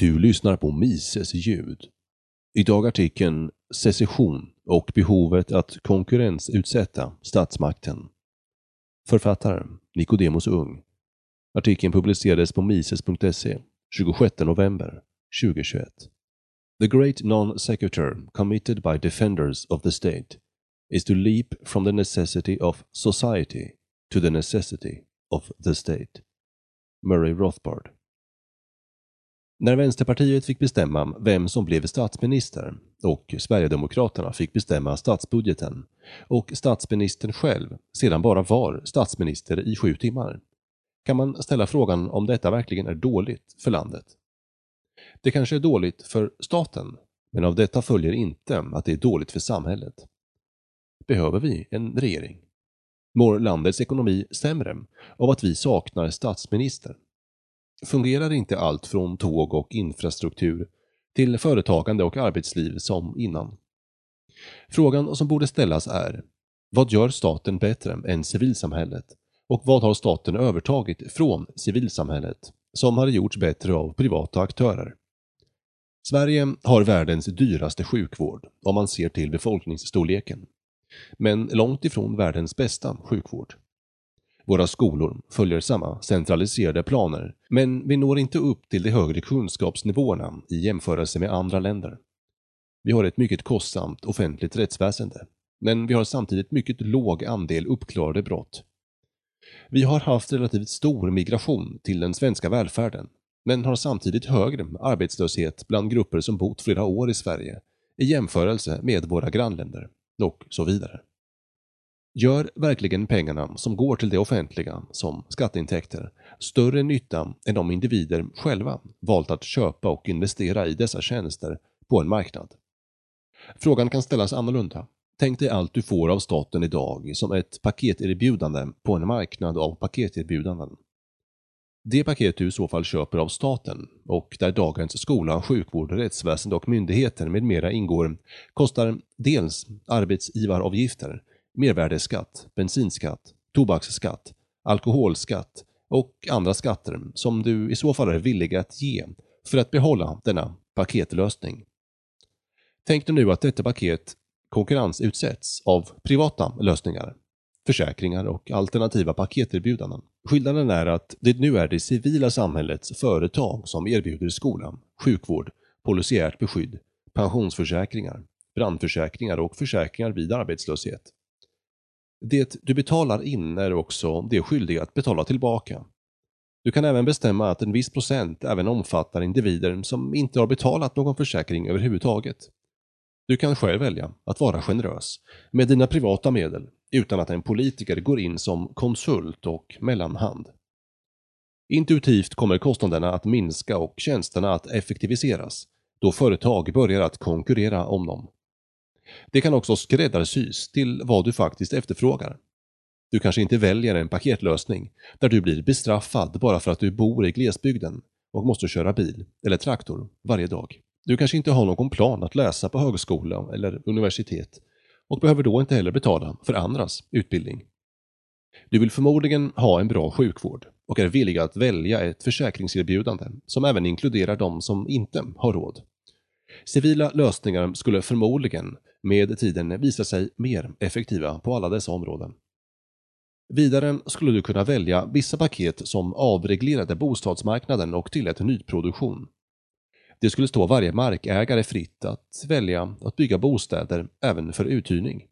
Du lyssnar på Mises ljud. Idag artikeln Secession och behovet att konkurrensutsätta statsmakten. Författare Nicodemus Ung. Artikeln publicerades på mises.se 26 november 2021. The great non-sequitur committed by defenders of the state is to leap from the necessity of society to the necessity of the state. Murray Rothbard. När Vänsterpartiet fick bestämma vem som blev statsminister och Sverigedemokraterna fick bestämma statsbudgeten och statsministern själv sedan bara var statsminister i sju timmar kan man ställa frågan om detta verkligen är dåligt för landet. Det kanske är dåligt för staten, men av detta följer inte att det är dåligt för samhället. Behöver vi en regering? Mår landets ekonomi sämre av att vi saknar statsminister? Fungerar inte allt från tåg och infrastruktur till företagande och arbetsliv som innan. Frågan som borde ställas är, vad gör staten bättre än civilsamhället? Och vad har staten övertagit från civilsamhället som hade gjorts bättre av privata aktörer? Sverige har världens dyraste sjukvård om man ser till befolkningsstorleken. Men långt ifrån världens bästa sjukvård. Våra skolor följer samma centraliserade planer, men vi når inte upp till de högre kunskapsnivåerna i jämförelse med andra länder. Vi har ett mycket kostsamt offentligt rättsväsende, men vi har samtidigt mycket låg andel uppklarade brott. Vi har haft relativt stor migration till den svenska välfärden, men har samtidigt högre arbetslöshet bland grupper som bott flera år i Sverige i jämförelse med våra grannländer, och så vidare. Gör verkligen pengarna som går till det offentliga, som skatteintäkter, större nytta än de individer själva valt att köpa och investera i dessa tjänster på en marknad? Frågan kan ställas annorlunda. Tänk dig allt du får av staten idag som ett paketerbjudande på en marknad av paketerbjudanden. Det paket du i så fall köper av staten och där dagens skola, sjukvård, rättsväsende och myndigheter med mera ingår kostar dels arbetsgivaravgifter mervärdesskatt, bensinskatt, tobaksskatt, alkoholskatt och andra skatter som du i så fall är villig att ge för att behålla denna paketlösning. Tänk dig nu att detta paket konkurrensutsätts av privata lösningar, försäkringar och alternativa paketerbjudanden. Skillnaden är att det nu är det civila samhällets företag som erbjuder skola, sjukvård, polisiärt beskydd, pensionsförsäkringar, brandförsäkringar och försäkringar vid arbetslöshet. Det du betalar in är också det skyldig att betala tillbaka. Du kan även bestämma att en viss procent även omfattar individer som inte har betalat någon försäkring överhuvudtaget. Du kan själv välja att vara generös med dina privata medel utan att en politiker går in som konsult och mellanhand. Intuitivt kommer kostnaderna att minska och tjänsterna att effektiviseras då företag börjar att konkurrera om dem. Det kan också skräddarsys till vad du faktiskt efterfrågar. Du kanske inte väljer en paketlösning där du blir bestraffad bara för att du bor i glesbygden och måste köra bil eller traktor varje dag. Du kanske inte har någon plan att läsa på högskola eller universitet och behöver då inte heller betala för andras utbildning. Du vill förmodligen ha en bra sjukvård och är villig att välja ett försäkringserbjudande som även inkluderar de som inte har råd. Civila lösningar skulle förmodligen med tiden visa sig mer effektiva på alla dessa områden. Vidare skulle du kunna välja vissa paket som avreglerade bostadsmarknaden och tillät nyproduktion. Det skulle stå varje markägare fritt att välja att bygga bostäder även för uthyrning.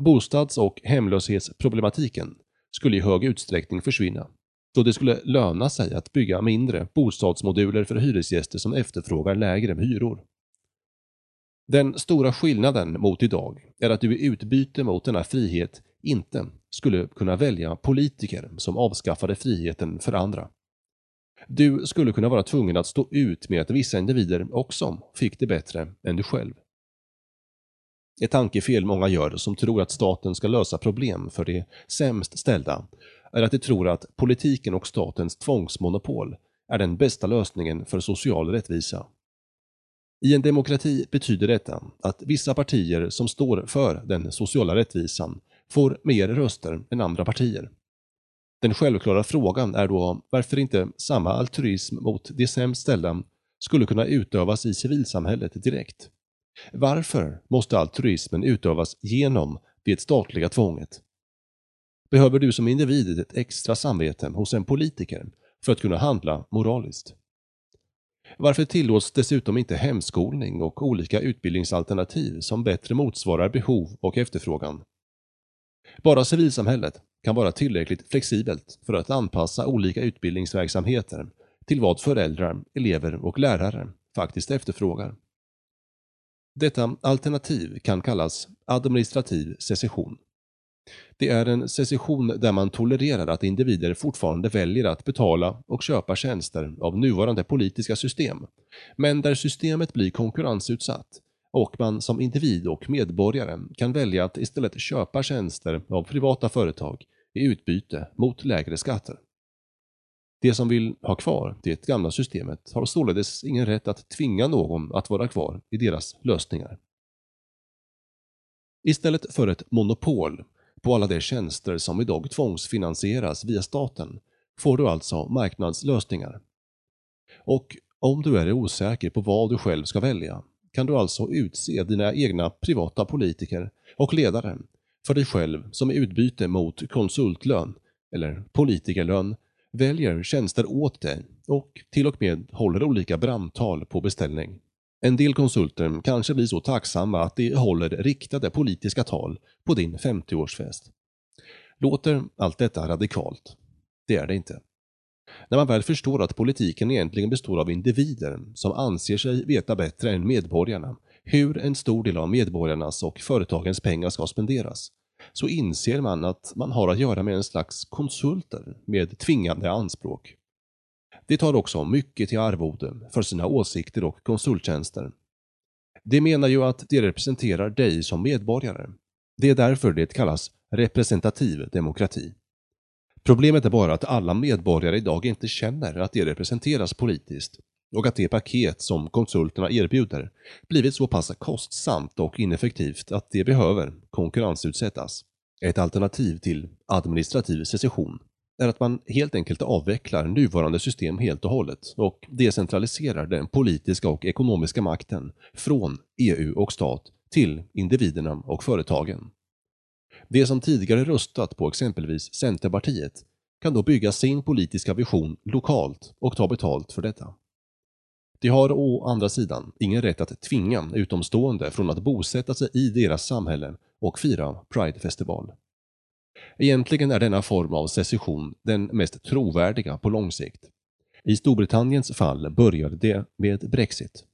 Bostads och hemlöshetsproblematiken skulle i hög utsträckning försvinna då det skulle löna sig att bygga mindre bostadsmoduler för hyresgäster som efterfrågar lägre hyror. Den stora skillnaden mot idag är att du i utbyte mot denna frihet inte skulle kunna välja politiker som avskaffade friheten för andra. Du skulle kunna vara tvungen att stå ut med att vissa individer också fick det bättre än du själv. Ett tankefel många gör som tror att staten ska lösa problem för de sämst ställda är att de tror att politiken och statens tvångsmonopol är den bästa lösningen för social rättvisa. I en demokrati betyder detta att vissa partier som står för den sociala rättvisan får mer röster än andra partier. Den självklara frågan är då varför inte samma altruism mot de sämst ställda skulle kunna utövas i civilsamhället direkt. Varför måste altruismen utövas genom det statliga tvånget? Behöver du som individ ett extra samvete hos en politiker för att kunna handla moraliskt? Varför tillåts dessutom inte hemskolning och olika utbildningsalternativ som bättre motsvarar behov och efterfrågan? Bara civilsamhället kan vara tillräckligt flexibelt för att anpassa olika utbildningsverksamheter till vad föräldrar, elever och lärare faktiskt efterfrågar. Detta alternativ kan kallas administrativ secession. Det är en secession där man tolererar att individer fortfarande väljer att betala och köpa tjänster av nuvarande politiska system, men där systemet blir konkurrensutsatt och man som individ och medborgare kan välja att istället köpa tjänster av privata företag i utbyte mot lägre skatter. De som vill ha kvar det gamla systemet har således ingen rätt att tvinga någon att vara kvar i deras lösningar. Istället för ett monopol på alla de tjänster som idag tvångsfinansieras via staten får du alltså marknadslösningar. Och om du är osäker på vad du själv ska välja kan du alltså utse dina egna privata politiker och ledare för dig själv som i utbyte mot konsultlön eller politikerlön väljer tjänster åt dig och till och med håller olika brandtal på beställning. En del konsulter kanske blir så tacksamma att de håller riktade politiska tal på din 50-årsfest. Låter allt detta radikalt? Det är det inte. När man väl förstår att politiken egentligen består av individer som anser sig veta bättre än medborgarna hur en stor del av medborgarnas och företagens pengar ska spenderas, så inser man att man har att göra med en slags konsulter med tvingande anspråk. De tar också mycket till arvode för sina åsikter och konsulttjänster. De menar ju att de representerar dig som medborgare. Det är därför det kallas representativ demokrati. Problemet är bara att alla medborgare idag inte känner att de representeras politiskt och att det paket som konsulterna erbjuder blivit så pass kostsamt och ineffektivt att det behöver konkurrensutsättas. Ett alternativ till administrativ secession är att man helt enkelt avvecklar nuvarande system helt och hållet och decentraliserar den politiska och ekonomiska makten från EU och stat till individerna och företagen. De som tidigare röstat på exempelvis Centerpartiet kan då bygga sin politiska vision lokalt och ta betalt för detta. De har å andra sidan ingen rätt att tvinga utomstående från att bosätta sig i deras samhälle och fira Pride-festival. Egentligen är denna form av secession den mest trovärdiga på lång sikt. I Storbritanniens fall började det med Brexit.